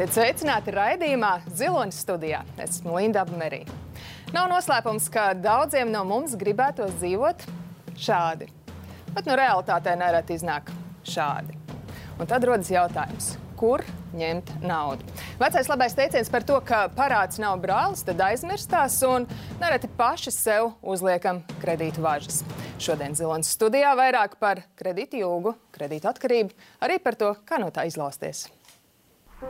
Esiet sveicināti raidījumā Ziloņas studijā. Es esmu Linda Apmerī. Nav noslēpums, ka daudziem no mums gribētos dzīvot šādi. Bet nu realitātē nereti iznāk šādi. Un tad rodas jautājums, kur ņemt naudu. Vecais labais teiciens par to, ka parāds nav brālis, tad aizmirstās un nereti paši sev uzliekam kredītu važas. Šodien Zilonas studijā vairāk par kredītu jūgu, kredītu atkarību, arī par to, kā no tā izlausties. Nu,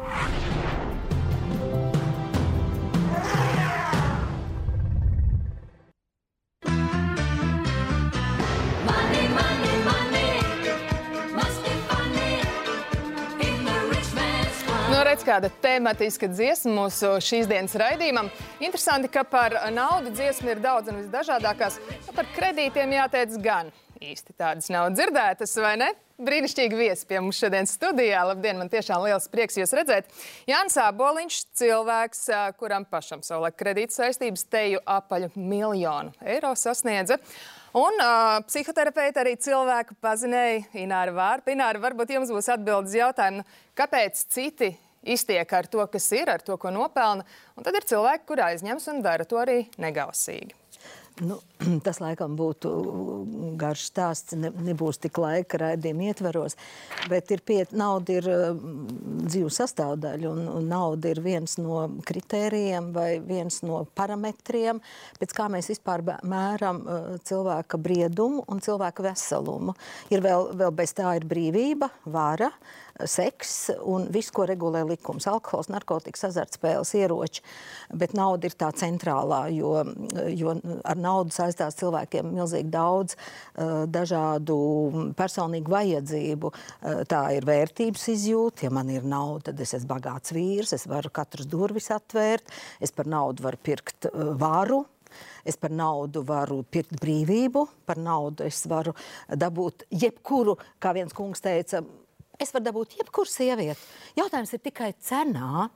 redz, kāda tematiska dziesma mūsu šīs dienas raidījumam. Interesanti, ka par naudu dziesmu ir daudz un visdažādākās. Par kredītiem jāteic gan. Īsti tādas nav dzirdētas, vai ne? Brīnišķīgi viesi pie mums šodien studijā. Labdien, man tiešām liels prieks jūs redzēt. Jānis Aboliņš, cilvēks, kuram pašam savulaik kredīta saistības teju apaļu miljonu eiro sasniedza. Un uh, psihoterapeita arī cilvēku pazinēja Ināra Vārpa. Ināra, varbūt jums būs atbildes jautājumu, kāpēc citi iztiek ar to, kas ir, ar to, ko nopelna, un tad ir cilvēki, kur aizņems un dara to arī negausīgi. Nu, tas laikam būtu garš stāsts, ne, nebūs tik laika raidījuma ietveros, bet ir pie, nauda ir um, dzīves sastāvdaļa, un, un nauda ir viens no kritērijiem vai viens no parametriem, pēc kā mēs vispār mēram uh, cilvēka briedumu un cilvēka veselumu. Ir vēl, vēl bez tā ir brīvība, vara, seks un viss, ko regulē likums. Alkohols, narkotikas, azartspēles, ieroči. Bet nauda ir tā centrālā, jo, jo ar naudu saistās cilvēkiem milzīgi daudz uh, dažādu personīgu vajadzību. Uh, tā ir vērtības izjūta. Ja man ir nauda, tad es esmu bagāts vīrs, es varu katras durvis atvērt, es par naudu varu pirkt uh, varu. Es par naudu varu pirkt brīvību, par naudu es varu dabūt jebkuru, kā viens kungs teica, Es varu dabūt jebkuru sievieti. Jautājums ir tikai cenā.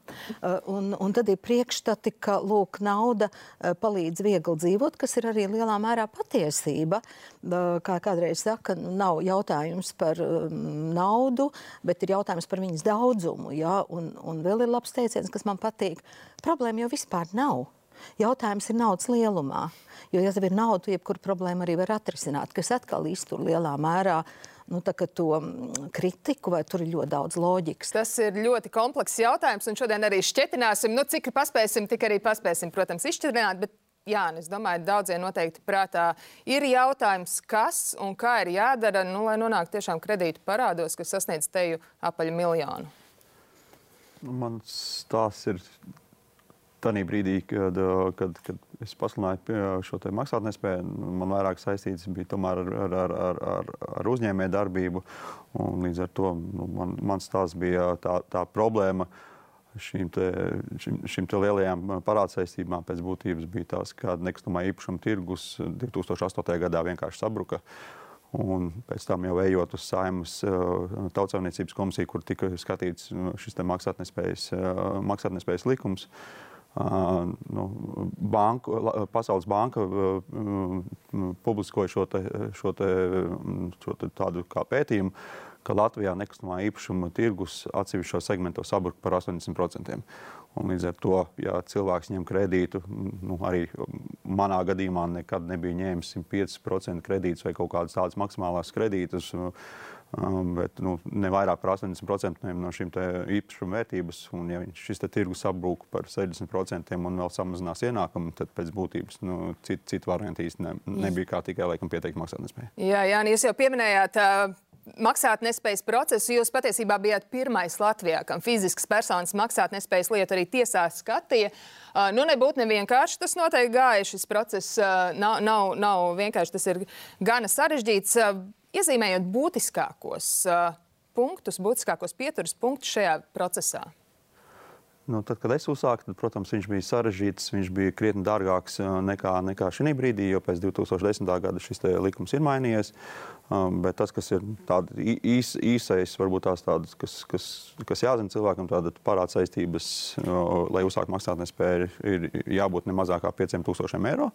Uh, Un, un tad ir priekšstati, ka lūk, nauda uh, palīdz viegli dzīvot, kas ir arī lielā mērā patiesība. Uh, Kā kādreiz saka, nu, nav jautājums par um, naudu, bet ir jautājums par viņas daudzumu. Ja? Un, un vēl ir labs teiciens, kas man patīk. Problēma jau vispār nav. Jautājums ir naudas lielumā. Jo, ja tev ir nauda, jebkuru problēmu arī var atrisināt, kas atkal iztur lielā mērā nu, to mm, kritiku, vai tur ir ļoti daudz loģikas. Tas ir ļoti komplekss jautājums, un šodien arī šķetināsim. Nu, cik paspēsim, tik arī paspēsim, protams, izšķirināt. Bet... Jā, un es domāju, daudziem noteikti prātā ir jautājums, kas un kā ir jādara, nu, lai nonāktu tiešām kredītu parādos, kas sasniedz teju apaļu miljonu. Nu, Mans stāsts ir tajā brīdī, kad, kad, kad es pasludināju šo maksātnespēju. Man vairāk saistīts bija ar, ar, ar, ar, ar, ar uzņēmēju darbību. Līdz ar to nu, man, mans stāsts bija tā, tā problēma. Šīm, te, šim, šim te lielajām parādsaistībām pēc būtības bija tas, ka nekustamā īpašuma tirgus 2008. gadā vienkārši sabruka. Un pēc tam jau ejot uz saimnes uh, tautsāvniecības komisiju, kur tika skatīts uh, šis maksātnespējas, uh, maksātnespējas likums. Uh, nu, banku, Pasaules banka publiskoja šo, te, šo, te, šo te tādu kā pētījumu, ka Latvijā nekustamā īpašuma tirgus atsevišķos segmentos sabruka par 80%. Un līdz ar to, ja cilvēks ņem kredītu, nu, arī manā gadījumā nekad nebija ņēmis 105% kredītus vai kaut kādas tādas maksimālās kredītus. Um, bet nu, ne vairāk par 80% no šīm īpašuma vērtības. Un, ja šis tirgus apbrūk par 60% un vēl samazinās ienākumu, tad pēc būtības nu, citu cit variantu īsti ne, nebija kā tikai laikam pieteikt maksātnespēju. Jā, Jā jūs jau pieminējāt. Uh... Maksātnespējas procesu jūs patiesībā bijāt pirmais Latvijā, kam fizisks personas maksātnespējas lietu arī tiesā skatīja. Uh, nu, nebūtu nevienkārši tas noteikti gāja. Šis process uh, nav, nav, nav vienkārši, tas ir gana sarežģīts. Uh, iezīmējot būtiskākos uh, punktus, būtiskākos pieturas punktus šajā procesā. Nu, tad, kad es uzsāku, tad, protams, viņš bija sarežģīts, viņš bija krietni dārgāks uh, nekā, nekā šī brīdī, jo pēc 2010. gada šis likums ir mainījies. Um, bet tas, kas ir tāds īs, īsais, varbūt tās tādas, kas, kas, kas jāzina cilvēkam, tāda parāda saistības, uh, lai uzsāktu maksātnespēju, ir jābūt ne mazāk kā 5000 eiro.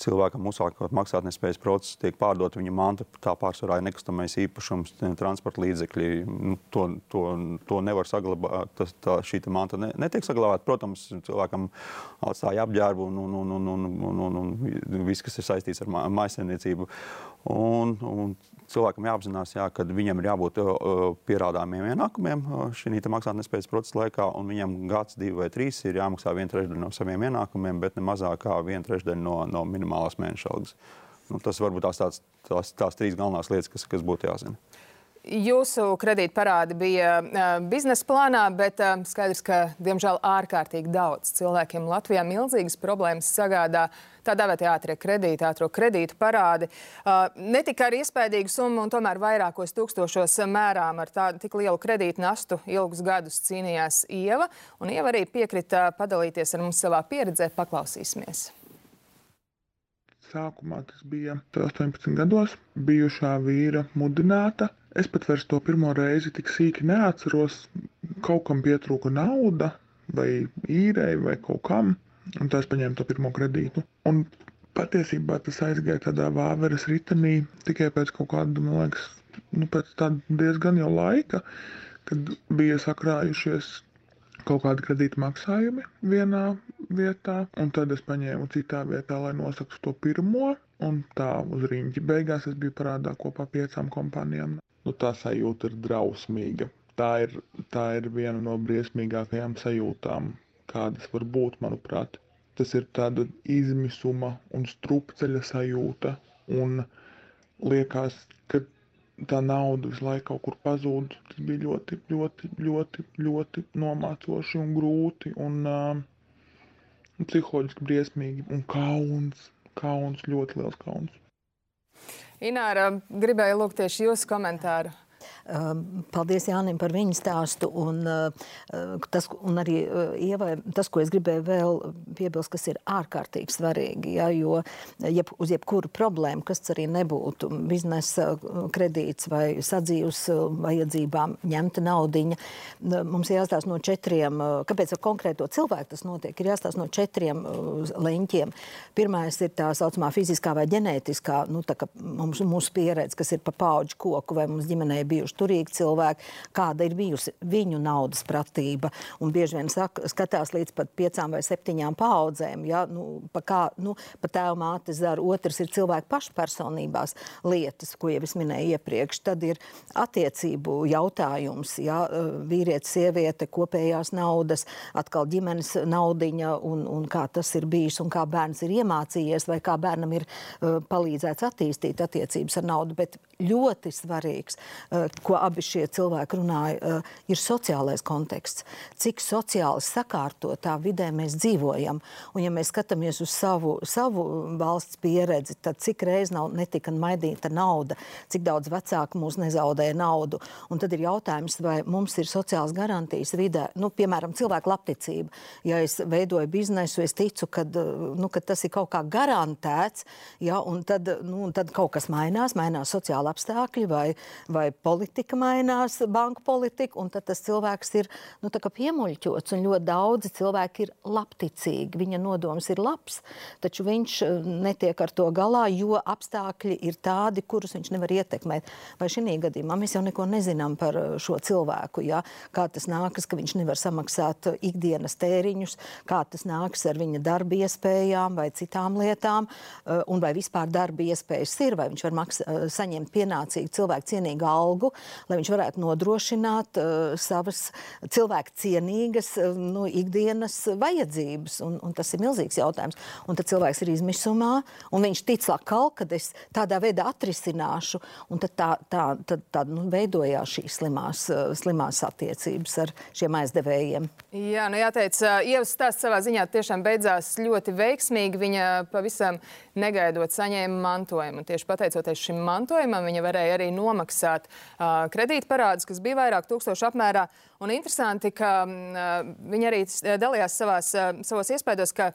Cilvēkam uzsākot maksātnespējas procesu, tiek pārdota viņa manta, tā pārsvarā ir nekustamais īpašums, transporta līdzekļi. Nu, to, to, to nevar saglabāt. Tas, tā, šī manta ne, netiek saglabāta. Protams, cilvēkam atstāja apģērbu un, un, un, un, un, un, un, un viss, kas ir saistīts ar maisaimniecību. Un, un cilvēkam jāapzinās, jā, ka viņam ir jābūt uh, pierādāmiem ienākumiem uh, šī maksātnespējas procesa laikā, un viņam gads, divi vai trīs ir jāmaksā viena trešdaļa no saviem ienākumiem, bet ne mazāk kā viena trešdaļa no, no minimālās mēneša algas. Nu, tas varbūt tās, tāds, tās, tās trīs galvenās lietas, kas, kas būtu jāzina. Jūsu kredītparādi bija biznesa plānā, bet skaidrs, ka diemžēl ārkārtīgi daudz cilvēkiem Latvijā milzīgas problēmas sagādā tā dēvētie ātrie kredīti, ātro kredītu parādi. Ne tikai ar iespējīgu summu, un tomēr vairākos tūkstošos mērām ar tādu tik lielu kredītu nastu ilgus gadus cīnījās Ieva. Un Ieva arī piekrita padalīties ar mums savā pieredzē. Paklausīsimies! Sākumā tas bija 18 gados. Bijušā vīra mudināta. Es pat vairs to pirmo reizi tik sīki neatceros. Kaut kam pietrūka nauda, vai īrei, vai kaut kam. Un tā es paņēmu to pirmo kredītu. Un patiesībā tas aizgāja tādā vāveres ritenī tikai pēc kaut kāda, man liekas, nu, pēc tāda diezgan jau laika, kad bija sakrājušies kaut kādi kredīta maksājumi vienā vietā, un tad es paņēmu citā vietā, lai nosaktu to pirmo, un tā uz rīņķi. Beigās es biju parādā kopā piecām kompānijām. Nu, tā sajūta ir drausmīga. Tā ir, tā ir viena no briesmīgākajām sajūtām, kādas var būt, manuprāt. Tas ir tāda izmisuma un strupceļa sajūta, un liekas, ka tā nauda laiku kaut kur pazūd. Tas bija ļoti, ļoti, ļoti, ļoti nomācoši un grūti un uh, psiholoģiski briesmīgi un kauns. Kauns, ļoti liels kauns. Ināra, gribēju lūgt tieši jūsu komentāru. Um, Paldies Jānim par viņu stāstu. Un, uh, tas, un arī uh, Ievai, tas, ko es gribēju vēl piebilst, kas ir ārkārtīgi svarīgi. Ja, jo jeb, uz jebkuru problēmu, kas arī nebūtu biznesa uh, kredīts vai sadzīves vajadzībām ņemta naudiņa, mums jāstāsta no četriem, kāpēc ar konkrēto cilvēku tas notiek, ir jāstāsta no četriem leņķiem. Pirmais ir tā saucamā fiziskā vai ģenētiskā, nu, tā kā mums, mūsu pieredze, kas ir pa paudžu koku vai mums ģimenē bijuši turīgi cilvēki, kāda ir bijusi viņu naudas pratība. Un bieži vien saka, skatās līdz pat piecām vai septiņām paudzēm. Ja? Nu, pa kā, nu, pa tēvu māte zara. Otrs ir cilvēku pašpersonībās lietas, ko jau es minēju iepriekš. Tad ir attiecību jautājums. Ja? Vīrietis, sieviete, kopējās naudas, atkal ģimenes naudiņa un, un kā tas ir bijis un kā bērns ir iemācījies vai kā bērnam ir uh, palīdzēts attīstīt attiecības ar naudu. Bet ļoti svarīgs, uh, ko abi šie cilvēki runāja, uh, ir sociālais konteksts. Cik sociāli sakārtotā vidē mēs dzīvojam. Un, ja mēs skatāmies uz savu, savu valsts pieredzi, tad cik reiz nav netika maidīta nauda, cik daudz vecāku mūs nezaudēja naudu. Un tad ir jautājums, vai mums ir sociāls garantijas vidē, nu, piemēram, cilvēku labticība. Ja es veidoju biznesu, es ticu, ka nu, kad tas ir kaut kā garantēts, ja, un tad, nu, un tad kaut kas mainās, mainās sociāla apstākļi vai, vai politika mainās, banku politika, un tad tas cilvēks ir nu, piemuļķots. Ļoti daudzi cilvēki ir labticīgi, viņa nodoms ir labs, taču viņš eh, netiek ar to galā, jo apstākļi ir tādi, kurus viņš nevar ietekmēt. Vai šī gadījumā mēs jau neko nezinām par eh, šo cilvēku, ja? kā tas nākas, ka viņš nevar samaksāt eh, ikdienas tēriņus, kā tas nākas ar viņa darba iespējām vai citām lietām, un vai vispār darba iespējas ir, vai viņš var maks, saņemt pienācīgu cilvēku cienīgu algu, lai viņš varētu nodrošināt uh, savas cilvēku cienīgas uh, nu, ikdienas vajadzības. Un, un tas ir milzīgs jautājums. Un tad cilvēks ir izmisumā, un viņš tic lakal, kad es tādā veidā atrisināšu, un tad tā, tā, tad, tā nu, veidojās šīs slimās, uh, slimās attiecības ar šiem aizdevējiem. Jā, nu jāteic, Ievas stāsts savā ziņā tiešām beidzās ļoti veiksmīgi. Viņa pavisam negaidot saņēma mantojumu. Tieši pateicoties šim mantojumam, viņa varēja arī nomaksāt uh, kredītparādus, kas bija vairāk tūkstošu apmērā. Un interesanti, ka uh, viņa arī dalījās savās, savos iespējos, ka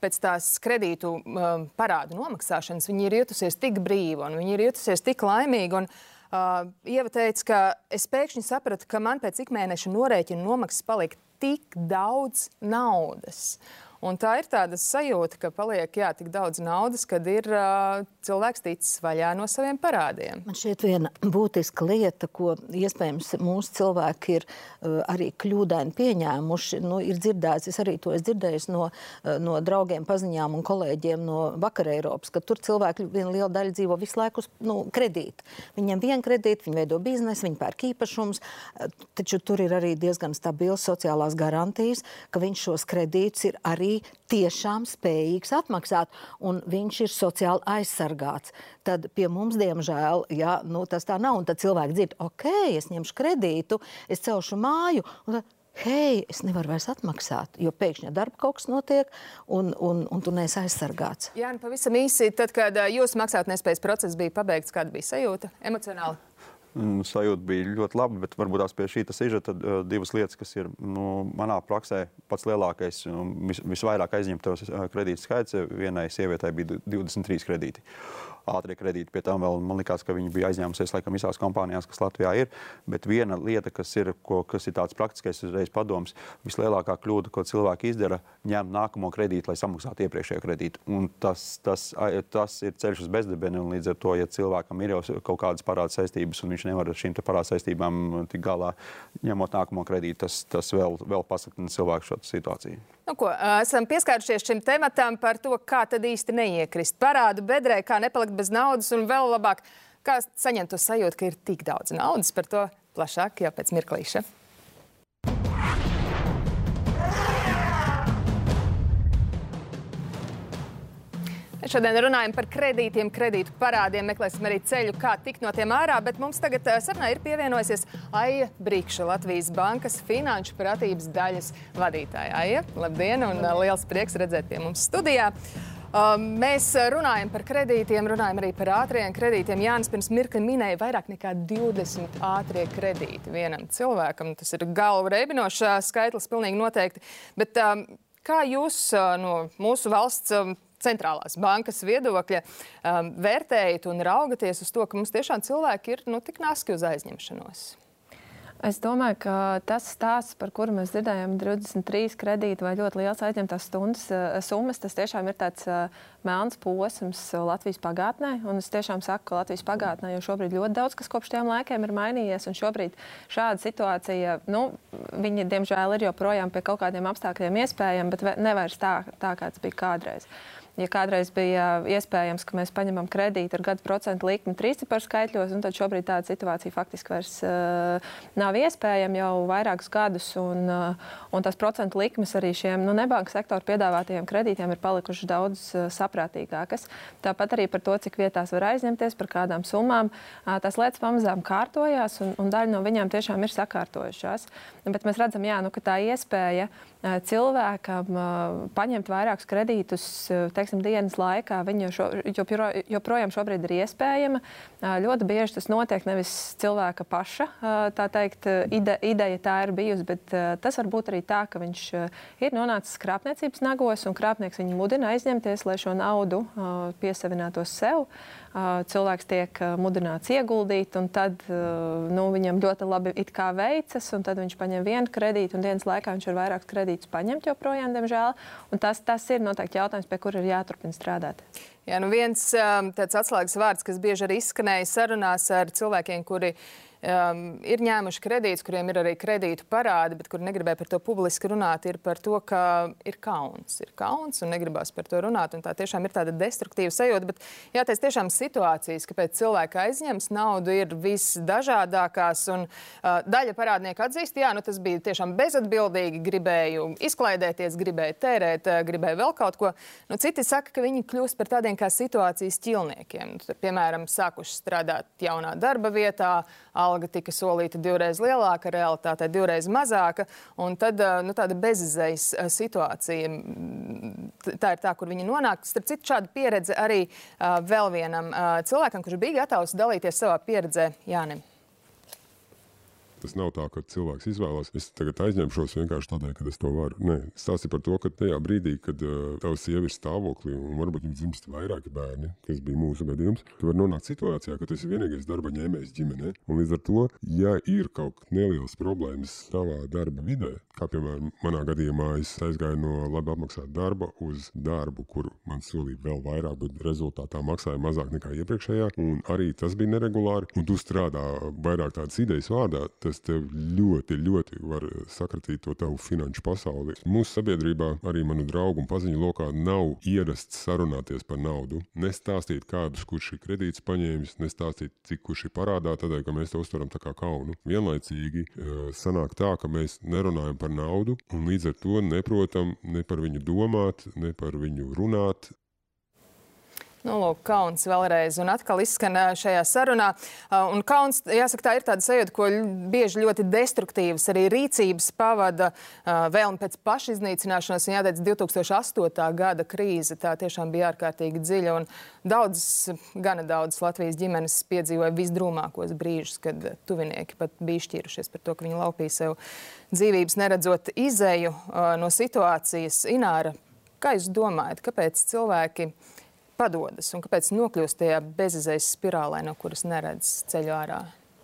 pēc tās kredītu uh, parādu nomaksāšanas viņa ir jutusies tik brīva un viņa ir jutusies tik laimīga. Un, Uh, Ieva teica, ka es pēkšņi sapratu, ka man pēc ikmēneša norēķina nomaksas palika tik daudz naudas. Un tā ir tāda sajūta, ka paliek jā, tik daudz naudas, kad ir uh, cilvēks ticis vaļā no saviem parādiem. Man šķiet, viena būtiska lieta, ko iespējams mūsu cilvēki ir uh, arī kļūdaini pieņēmuši, nu, ir dzirdēts, es arī to esmu dzirdējis no, uh, no draugiem, paziņām un kolēģiem no Vakar Eiropas, ka tur cilvēki viena liela daļa dzīvo visu laiku uz nu, kredītu. Viņiem vien kredīti, viņi veido biznesu, viņi pērk īpašumus, uh, taču tur ir arī diezgan stabils sociālās garantijas, ka viņš šos kredītus ir arī tiešām spējīgs atmaksāt, un viņš ir sociāli aizsargāts. Tad pie mums, diemžēl, ja, nu, tas tā nav. Un tad cilvēki dzird, ok, es ņemšu kredītu, es celšu māju. Un Hei, es nevaru vairs atmaksāt, jo pēkšņi darba kaut kas notiek, un, un, un tu neesi aizsargāts. Jā, nu pavisam īsi, tad, kad jūsu maksātnespējas process bija pabeigts, kāda bija sajūta emocionāli? Mm, Sajūta bija ļoti laba, bet varbūt tās pie šī sižeta uh, divas lietas, kas ir nu, manā praksē pats lielākais un vis, visvairāk aizņemtos uh, kredītu skaits. Vienai sievietei bija du- 23 kredīti. Ātrie kredīti pie tam vēl man liekas, ka viņi bija aizņēmusies laikam visās kompānijās, kas Latvijā ir. Bet viena lieta, kas ir, ko, kas ir tāds praktiskais uzreiz padoms, vislielākā kļūda, ko cilvēki izdara, ņemt nākamo kredītu, lai samaksātu iepriekšējo kredītu. Un tas, tas, tas ir ceļš uz bezdibeni, un līdz ar to, ja cilvēkam ir jau kaut kādas parāda saistības, un viņš nevar ar šīm te parāda saistībām tikt galā, ņemot nākamo kredītu, tas, tas vēl, vēl pasliktina cilvēku šo situāciju. Nu, ko, ā, esam pieskārušies šim tematam par to, kā tad īsti neiekrist parādu bedrē, kā nepalikt bez naudas un vēl labāk, kā saņemt to sajūtu, ka ir tik daudz naudas. Par to plašāk jau pēc mirklīša. Šodien runājam par kredītiem, kredītu parādiem, meklēsim arī ceļu, kā tikt no tiem ārā. Bet mums tagad ā, sarunā ir pievienojusies Aija Brīkša, Latvijas Bankas finanšu pratības daļas vadītāja. Aija, labdien, un ā, liels prieks redzēt pie mums studijā. Um, Mēs runājam par kredītiem, runājam arī par ātriem kredītiem. Jānis pirms mirkli minēja vairāk nekā 20 ātrie kredīti vienam cilvēkam. Tas ir galvu reibinošs skaitlis, pilnīgi noteikti. Bet um, kā jūs no mūsu valsts um, centrālās bankas viedokļa um, vērtējat un raugaties uz to, ka mums tiešām cilvēki ir nu, tik naski uz aizņemšanos? Es domāju, ka tas stāsts, par kuru mēs dzirdējām, 23 kredīti vai ļoti liels aizņemtās stundas eh, summas, tas tiešām ir tāds eh, melns posms Latvijas pagātnē. Un es tiešām saku, ka Latvijas pagātnē jau šobrīd ļoti daudz kas kopš tiem laikiem ir mainījies. Un šobrīd šāda situācija, nu, viņi diemžēl ir joprojām pie kaut kādiem apstākļiem iespējama, bet nevairs tā, tā kāds bija kādreiz. Ja kādreiz bija iespējams, ka mēs paņemam kredītu ar gadu procentu likmi trīsciparu skaitļos, un tad šobrīd tāda situācija faktiski vairs uh, nav iespējama jau vairākus gadus. Un, uh, un tās procentu likmes arī šiem nu, nebanka sektora piedāvātajiem kredītiem ir palikušas daudz uh, saprātīgākas. Tāpat arī par to, cik vietās var aizņemties, par kādām summām. Uh, tās lietas pamazām kārtojās, un, un daļa no viņām tiešām ir sakārtojušās. Bet mēs redzam, jā, nu, ka tā iespēja uh, cilvēkam uh, paņemt vairākus kredītus uh, teiksim, dienas laikā, viņa šo, jopro, joprojām šobrīd ir iespējama. Ļoti bieži tas notiek nevis cilvēka paša teikt, ide, ideja tā ir bijusi, bet tas var būt arī tā, ka viņš ir nonācis krāpniecības nagos un krāpnieks viņu mudina aizņemties, lai šo naudu piesavinātos sev. Uh, Cilvēks tiek mudināts ieguldīt, un tad nu, viņam ļoti labi veicas, un tad viņš paņem vienu kredītu, un dienas laikā viņš var vairākus kredītus paņemt joprojām, diemžēl. Tas, tas ir noteikti jautājums, pie kura ir jāturpina strādāt. Jā, nu viens tāds atslēgas vārds, kas bieži arī izskanēja sarunās ar cilvēkiem, kuri um, ir ņēmuši kredītus, kuriem ir arī kredītu parādi, bet kuri negribēja par to publiski runāt, ir par to, ka ir kauns. Ir kauns un negribas par to runāt. un Tā tiešām ir tāda destruktīva sajūta. Bet jāteic, tiešām situācijas, kāpēc cilvēki aizņems naudu, ir visdažādākās. Un, uh, daļa parādnieku atzīst, jā, nu, tas bija tiešām bezatbildīgi. Gribēju izklaidēties, gribēju tērēt, uh, gribēju vēl kaut ko. Nu, citi saka, ka viņi kļūst par tādiem kā situācijas ķilniekiem. Nu, tad, piemēram, sākuši strādāt jaunā darba vietā, alga tika solīta divreiz lielāka, realitātē divreiz mazāka. Tad ā, nu, tāda bezizējas ā, situācija. Tā ir tā, kur viņi nonāk. Starp citu, šāda pieredze arī ā, vēl vienam cilvēkam, kurš bija gatavs dalīties savā pieredzē, Jānim. Tas nav tā, ka cilvēks izvēlās, es tagad aizņemšos vienkārši tādēļ, ka es to varu. Nē, stāsti par to, ka tajā brīdī, kad uh, tavs sieva ir stāvoklī un varbūt jums dzimst vairāki bērni, kas bija mūsu gadījums, tu vari nonākt situācijā, ka tu esi vienīgais darba ņēmējs ģimenē. Un līdz ar to, ja ir kaut kādas nelielas problēmas tavā darba vidē, kā piemēram manā gadījumā, es aizgāju no labi apmaksāta darba uz darbu, kuru man solīja vēl vairāk, bet rezultātā maksāja mazāk nekā iepriekšējā, un arī tas bija neregulāri. Un tu strādā vairāk tādas idejas vārdā, tas tev ļoti, ļoti var sakratīt to tavu finanšu pasauli. Mūsu sabiedrībā arī manu draugu un paziņu lokā nav ierasts sarunāties par naudu. Nestāstīt, kādus kurš ir kredīts paņēmis, nestāstīt, cik kurš ir parādā, tādēļ, ka mēs to uztveram tā kā kaunu. Vienlaicīgi eh, sanāk tā, ka mēs nerunājam par naudu un līdz ar to neprotam ne par viņu domāt, ne par viņu runāt, Nu, lūk, kauns vēlreiz un atkal izskan šajā sarunā. Un kauns, jāsaka, tā ir tāda sajūta, ko bieži ļoti destruktīvas arī rīcības pavada vēlme pēc pašiznīcināšanas. Un jāteic, 2008. gada krīze tā tiešām bija ārkārtīgi dziļa. Un daudzas, gana daudzas Latvijas ģimenes piedzīvoja visdrūmākos brīžus, kad tuvinieki pat bija šķīrušies par to, ka viņi laupīja sev dzīvības, neredzot izēju no situācijas. Ināra, kā jūs domājat, kāpēc cilvēki padodas un kāpēc nokļūst tajā bezizējas spirālē, no kuras neredz ceļu ārā?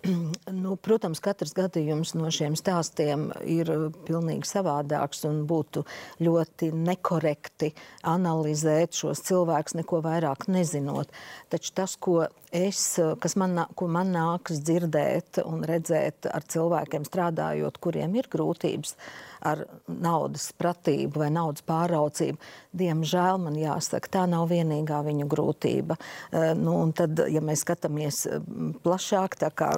Nu, protams, katrs gadījums no šiem stāstiem ir pilnīgi savādāks un būtu ļoti nekorekti analizēt šos cilvēkus, neko vairāk nezinot. Taču tas, ko es, kas man, ko man nākas dzirdēt un redzēt ar cilvēkiem strādājot, kuriem ir grūtības ar naudas pratību vai naudas pāraucību, diemžēl man jāsaka, tā nav vienīgā viņu grūtība. Uh, Nu, tad, ja mēs skatāmies mm, plašāk, tā kā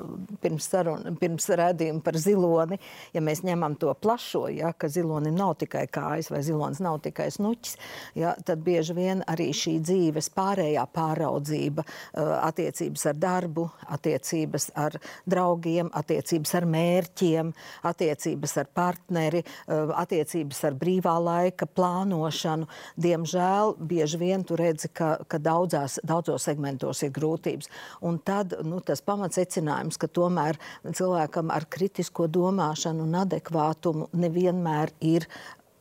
pirms, sarun, pirms redzījuma par ziloni, ja mēs ņemam to plašo, ja, ka zilonim nav tikai kājas vai zilonis nav tikai snuķis, ja, tad bieži vien arī šī dzīves pārējā pāraudzība, uh, attiecības ar darbu, attiecības ar draugiem, attiecības ar mērķiem, attiecības ar partneri, attiecības ar brīvā laika plānošanu. Diemžēl bieži vien tu redzi, ka, ka daudzās, daudzos segmentos ir grūtības. Un tad nu, tas pamatsecinājums, ka tomēr cilvēkam ar kritisko domāšanu un adekvātumu nevienmēr ir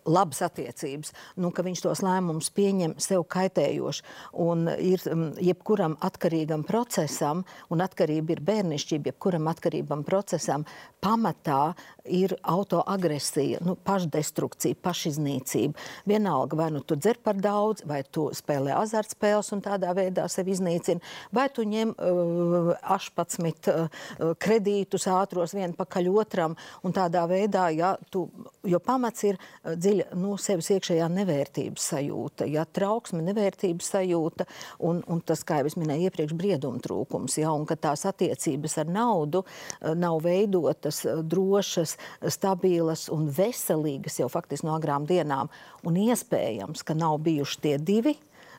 labas attiecības, nu, ka viņš tos lēmumus pieņem sev kaitējoši. Un ir mm, jebkuram atkarīgam procesam, un atkarība ir bērnišķība, jebkuram atkarīgam procesam pamatā ir autoagresija, nu, pašdestrukcija, pašiznīcība. Vienalga, vai nu tu dzer par daudz, vai tu spēlē azartspēles un tādā veidā sevi iznīcini, vai tu ņem uh, 18 uh, kredītus ātros vien pakaļ otram un tādā veidā, ja tu, jo pamats ir uh, dziļa nu, sevis iekšējā nevērtības sajūta, ja trauksme, nevērtības sajūta un, un tas, kā jau es minēju iepriekš, brieduma trūkums, ja, un ka tās attiecības ar naudu uh, nav veidotas uh, drošas, stabilas un veselīgas jau faktiski no agrām dienām. Un iespējams, ka nav bijuši tie divi.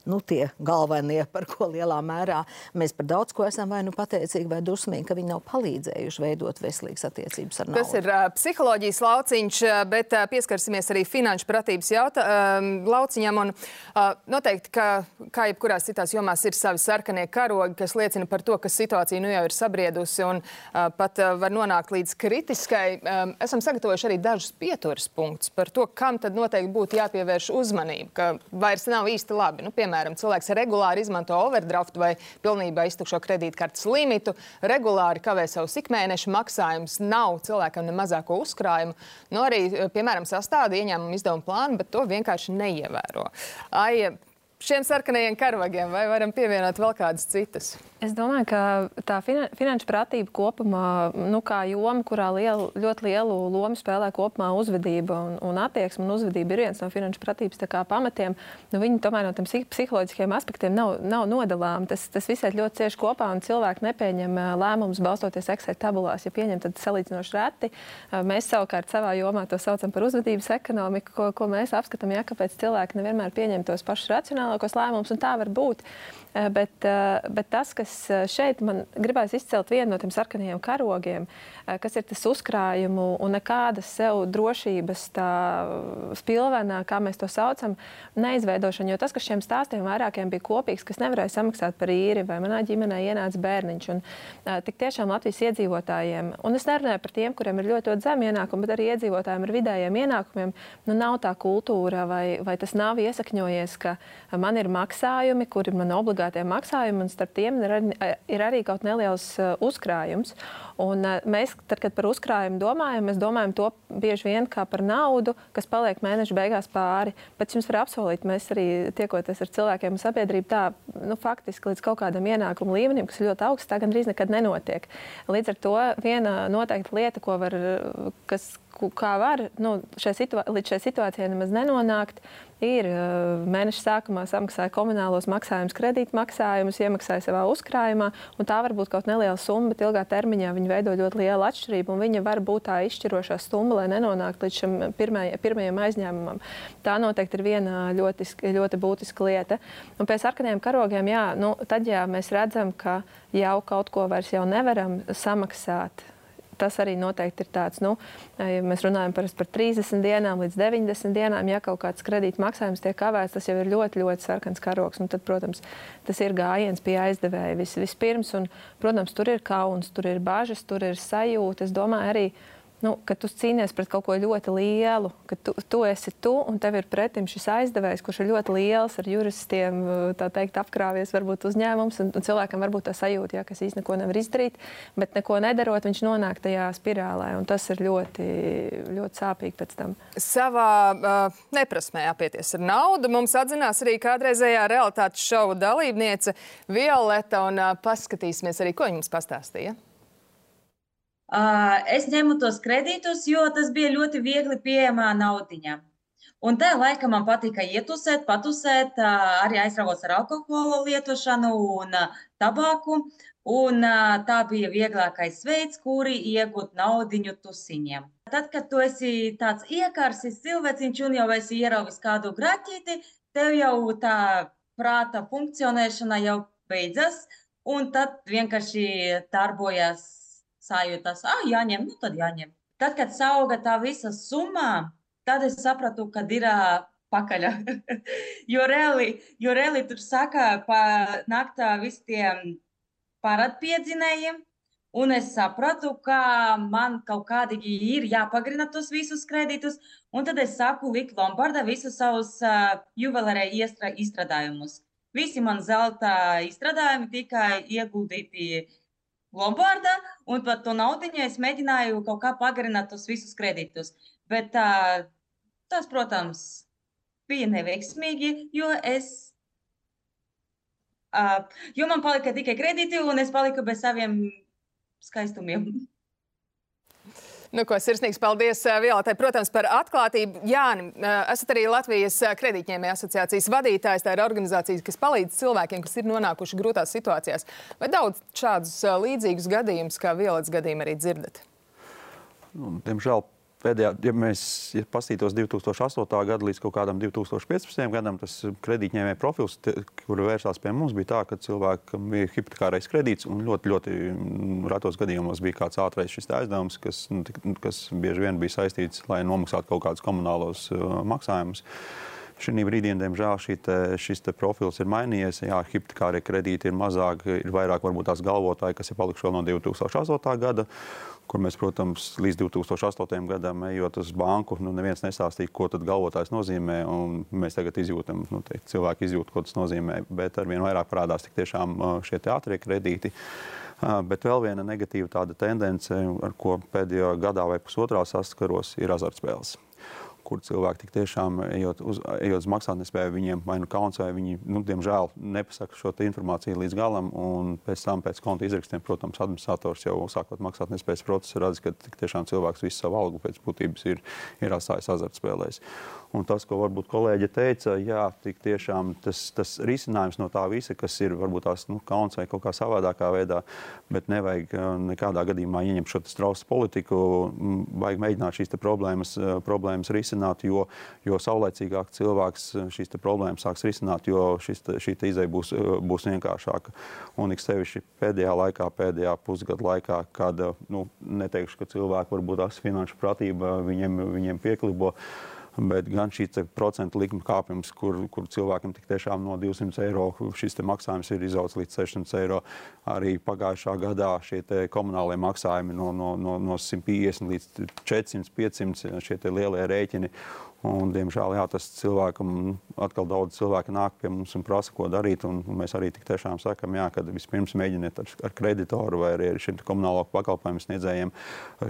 Nu, tie galvenie, par ko lielā mērā mēs par daudz ko esam vai nu pateicīgi, vai dusmīgi, ka viņi nav palīdzējuši veidot veselīgas attiecības ar naudu. Tas ir uh, psiholoģijas lauciņš, bet uh, pieskarsimies arī finanšu pratības jauta, um, lauciņam. Un, uh, noteikti, ka kā jebkurās citās jomās ir savi sarkanie karogi, kas liecina par to, ka situācija nu jau ir sabriedusi un uh, pat uh, var nonākt līdz kritiskai. Um, esam sagatavojuši arī dažus pieturas punktus par to, kam tad noteikti būtu jāpievērš uzmanība, ka vairs nav īsti labi. Nu, piemēram, cilvēks regulāri izmanto overdraftu vai pilnībā iztukšo kredītkartes limitu, regulāri kavē savus ikmēneša maksājumus, nav cilvēkam ne mazāko uzkrājumu. Nu, arī, piemēram, sastāda ieņēmumu izdevumu plānu, bet to vienkārši neievēro. Ai, šiem sarkanajiem karavagiem vai varam pievienot vēl kādas citas? Es domāju, ka tā finan finanšu pratība kopumā, nu, kā joma, kurā lielu, ļoti lielu lomu spēlē kopumā uzvedība un, un attieksme, un uzvedība ir viens no finanšu pratības kā pamatiem, nu, viņi tomēr no tiem psih- psiholoģiskiem aspektiem nav, nav nodalāmi. Tas, tas visai ļoti cieši kopā, un cilvēki nepieņem lēmumus balstoties Excel tabulās. Ja pieņem, tad salīdzinoši reti. Mēs savukārt savā jomā to saucam par uzvedības ekonomiku, ko, ko mēs apskatām, ja kāpēc cilvēki nevienmēr pieņem tos pašus racionālus racionālākos lēmumus, un tā var būt. Eh, Bet, eh, bet tas, kas eh, šeit man gribēs izcelt vienu no tiem sarkanajiem karogiem, kas ir tas uzkrājumu un nekādas sev drošības tā spilvenā, kā mēs to saucam, neizveidošana. Jo tas, kas šiem stāstiem vairākiem bija kopīgs, kas nevarēja samaksāt par īri, vai manā ģimenē ienāca bērniņš. Un, tik tiešām Latvijas iedzīvotājiem, un es nerunāju par tiem, kuriem ir ļoti, ļoti zemi ienākumi, bet arī iedzīvotājiem ar vidējiem ienākumiem, nu nav tā kultūra, vai, vai tas nav iesakņojies, ka man ir maksājumi, kur ir man obligātie maksājumi, un starp tiem ir arī, ir arī kaut neliels uh, uzkrājums. Un, uh, mēs, tad, kad par uzkrājumu domājam, mēs domājam to bieži vien kā par naudu, kas paliek mēneša beigās pāri. Bet jums var apsolīt, mēs arī tiekoties ar cilvēkiem un sabiedrību, tā nu, faktiski līdz kaut kādam ienākumu līmenim, kas ir ļoti augsts, tā gandrīz nekad nenotiek. Līdz ar to viena noteikta lieta, ko var, kas, kā var nu, šai līdz šai situācijai nemaz nenonākt, ir mēneša sākumā samaksāja komunālos maksājumus, kredītmaksājumus, iemaksāja savā uzkrājumā, tā var būt kaut neliela summa, bet ilgā termiņā viņa veido ļoti lielu atšķirību, viņa var būt tā izšķirošā summa, lai nenonāktu līdz šim pirmaj, pirmajam aizņēmumam. Tā noteikti ir viena ļoti, ļoti būtiska lieta. Un pie sarkaniem karogiem, jā, nu, tad, ja mēs redzam, ka jau kaut ko vairs jau nevaram samaksāt, tas arī noteikti ir tāds, nu, ja mēs runājam par, par 30 dienām līdz 90 dienām, ja kaut kāds kredīta maksājums tiek kavēts, tas jau ir ļoti, ļoti sarkans karoks. Un tad, protams, tas ir gājiens pie aizdevēja vis, vispirms. Un, protams, tur ir kauns, tur ir bažas, tur ir sajūta. Es domāju, arī nu, ka tu cīnies pret kaut ko ļoti lielu, ka tu, tu esi tu un tev ir pretim šis aizdevējs, kurš ir ļoti liels, ar juristiem, tā teikt, apkrāpies varbūt uzņēmums. Un, un cilvēkam varbūt tā sajūta, ja, ka viņš neko nevar izdarīt, bet neko nedarot, viņš nonāk tajā spirālē. Un tas ir ļoti, ļoti sāpīgi pēc tam. Savā uh, neprasmē apieties ar naudu mums atzinās arī kādreizējā realitātes šova dalībniece Violeta. Un, uh, paskatīsimies arī, ko viņa mums pastāstīja. Es ņemu tos kredītus, jo tas bija ļoti viegli pieejamā naudiņa. Un tajā laikā man patika ietusēt, patusēt, arī aizrāvos ar alkohola lietošanu un tabaku. Un tā bija vieglākais veids, kuri iegūt naudiņu tusiņiem. Tad, kad tu esi tāds iekārsis cilvēciņš un jau esi ierauvis kādu graķīti, tev jau tā prāta funkcionēšana jau beidzas, un tad vienkārši darbojas sajūtas, ah, jāņem, nu tad jāņem. Tad, kad sauga tā visa summa, tad es sapratu, ka ir pakaļ. jo, reāli, jo reāli tur saka, pa naktā visi tie paradpiedzinējiem, un es sapratu, ka man kaut kādi ir jāpagrina tos visus kredītus, un tad es sāku likt Lombardā visus savus uh, juvelērē izstrādājumus. Visi man zelta izstrādājumi tika ieguldīti Lombardā, un par to naudu es mēģināju kaut kā pagarināt tos visus kredītus. Bet uh, tas, protams, bija neveiksmīgi, jo es. Uh, jo man palika tikai kredīti, un es paliku bez saviem skaistumiem. Nu, ko sirsnīgs paldies uh, Violetai, protams, par atklātību. Jāni, uh, esat arī Latvijas uh, kredītņēmēja asociācijas vadītājs. Tā ir organizācija, kas palīdz cilvēkiem, kas ir nonākuši grūtās situācijās. Vai daudz šādus līdzīgus gadījumus, kā Violetas gadījumā, arī dzirdat? Nu, diemžēl pēdējā, ja mēs ja paskatītos 2008. gada līdz kaut kādam 2015. gadam, tas kredītņēmēja profils, te, kur vērsās pie mums, bija tā, ka cilvēkam bija hipotekārais kredīts un ļoti, ļoti mm, retos gadījumos bija kāds ātrais šis aizdevums, kas, nu, kas bieži vien bija saistīts, lai nomaksātu kaut kādus komunālos uh, maksājumus. Šī brīdī, diemžēl, šī te, šis te profils ir mainījies. Jā, hipotekārie kredīti ir mazāk, ir vairāk varbūt tās galvotāji, kas ir palikuši vēl no 2008. gada, kur mēs, protams, līdz 2008. gadam ejot uz banku, nu, neviens nestāstīja, ko tad galvotājs nozīmē. un Mēs tagad izjūtam, nu, te, cilvēki izjūt, ko tas nozīmē, bet arvien vairāk parādās tik tiešām uh, šie ātrie kredīti. Uh, Bet vēl viena negatīva tāda tendence, ar ko pēdējā gadā vai pusotrā saskaros, ir azartspēles kur cilvēki tik tiešām ejot uz, ejot uz maksātnespēju, viņiem vai nu kauns, vai viņi, nu, diemžēl, nepasaka šo informāciju līdz galam. Un pēc tam, pēc konta izrakstiem, protams, administrators jau sākot maksātnespējas procesu redz, ka tik tiešām cilvēks visu savu algu pēc būtības ir, ir atstājis azartspēlēs. Un tas, ko varbūt kolēģi teica, jā, tik tiešām tas, tas risinājums no tā visa, kas ir varbūt tās nu, kauns vai kaut kā savādākā veidā, bet nevajag uh, nekādā gadījumā ieņemt šo strausu politiku, vajag mēģināt šīs problēmas, uh, problēmas risināt, jo, jo saulēcīgāk cilvēks uh, šīs problēmas sāks risināt, jo šis, šī izeja būs, uh, būs vienkāršāka. Un ik sevišķi pēdējā laikā, pēdējā pusgada laikā, kad, uh, nu, neteikšu, ka cilvēki varbūt tās finanšu pratība viņiem, viņiem pieklibo, Bet gan šī procentu likuma kāpums, kur, kur cilvēkam tik tiešām no 200 eiro šis maksājums ir izaugs līdz 600 eiro. Arī pagājušā gadā šie komunālie maksājumi no, no, no, no 150 līdz 400, 500 šie lielie rēķini. Un, diemžēl jā, tas cilvēkam, atkal daudz cilvēku nāk pie mums un prasa, ko darīt. Un, un mēs arī tiešām sakam, jā, ka vispirms mēģiniet ar, ar kreditoru vai arī ar šiem komunālo pakalpojumu sniedzējiem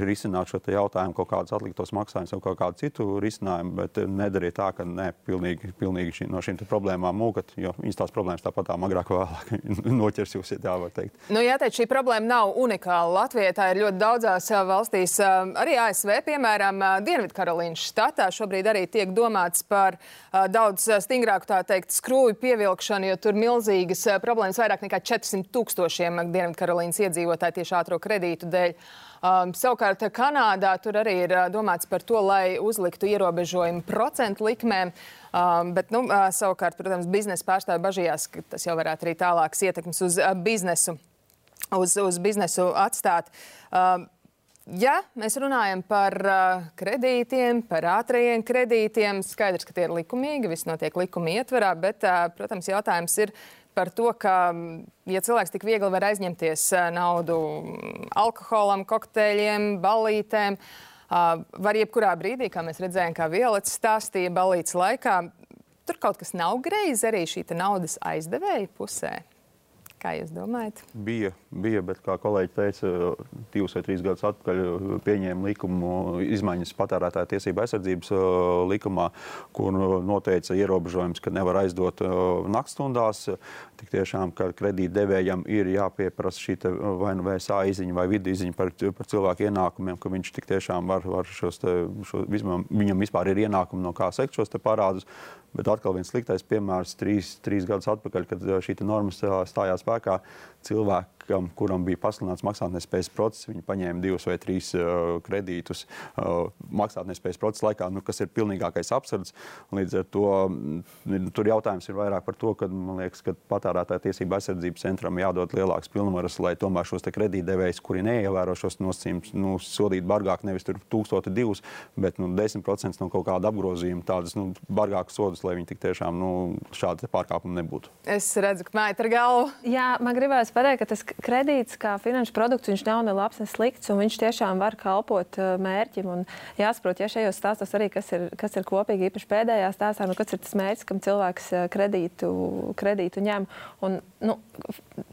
risināt šo jautājumu, kaut kādus atliktos maksājumus vai kaut kādu citu risinājumu, bet nedariet tā, ka ne, pilnīgi, pilnīgi šī, no šīm problēmām mūkat, jo viņas tās problēmas tāpat tā agrāk vai vēlāk noķers jūs, ja tā var teikt. Nu, jāteic, šī problēma nav unikāla. Latvijā tā ir ļoti daudzās valstīs, arī ASV, piemēram, Dienvidkarolīnas štatā. Šobrīd arī tiek domāts par ā, daudz stingrāku tā teikt skrūju pievilkšanu, jo tur milzīgas ā, problēmas vairāk nekā 400 tūkstošiem Dienvidkarolīnas iedzīvotāju tieši ātro kredītu dēļ. Um, savukārt Kanādā tur arī ir domāts par to, lai uzliktu ierobežojumu procentu likmēm. Um, bet, nu, savukārt, protams, biznesa pārstāvji bažījās, ka tas jau varētu arī tālākas ietekmes uz biznesu uz, uz biznesu atstāt. Uh, Ja mēs runājam par uh, kredītiem, par ātrajiem kredītiem, skaidrs, ka tie ir likumīgi, viss notiek likuma ietverā, bet, uh, protams, jautājums ir par to, ka, mm, ja cilvēks tik viegli var aizņemties uh, naudu mm, alkoholam, kokteļiem, ballītēm, uh, var jebkurā brīdī, kā mēs redzējām, kā Violets stāstīja ballītes laikā, tur kaut kas nav greizi arī šī naudas aizdevēja pusē. Kā jūs domājat? Bija, bija, bet, kā kolēģi teica, divus vai trīs gadus atpakaļ pieņēma likumu izmaiņas patērētāja tiesība aizsardzības uh, likumā, kur noteica ierobežojums, ka nevar aizdot uh, naktstundās. Tik tiešām, ka kredītdevējam ir jāpieprasa šī vai nu VSA izziņa vai vidu izziņa par, par cilvēku ienākumiem, ka viņš tik tiešām var, var šos te, šo, vismaz, viņam vispār ir ienākumi no kā sekt šos parādus. Bet atkal viens sliktais piemērs trīs, trīs gadus atpakaļ, kad uh, šī norma stā- stājās spēkā. Cilvēkam, kuram bija pasludināts maksātnespējas process, viņi paņēma divus vai trīs uh, kredītus uh, maksātnespējas procesa laikā, nu, kas ir pilnīgākais absurds. Un Līdz ar to mm, tur jautājums ir vairāk par to, ka man liekas, ka patērētāja tiesība aizsardzības centram jādod lielāks pilnvaras, lai tomēr šos te kredītdevējus, kuri neievēro šos nosacījumus, nu, sodīt bargāk nevis tur tūkstoti divus, bet nu, 10% no kaut kāda apgrozījuma, tādas nu, bargākas sodas, lai viņi tik tiešām nu, šādi pārkāpumi nebūtu. Es redzu, ka māja ir galva. Jā, man gribējās pateikt, ka tas kredīts kā finanšu produkts, viņš nav ne labs, ne slikts, un viņš tiešām var kalpot uh, mērķim. Un jāsaprot, ja šajos stāstos arī, kas ir, kas ir kopīgi, īpaši pēdējā stāstā, nu, kas ir tas mērķis, kam cilvēks uh, kredītu, kredītu ņem. Un, nu,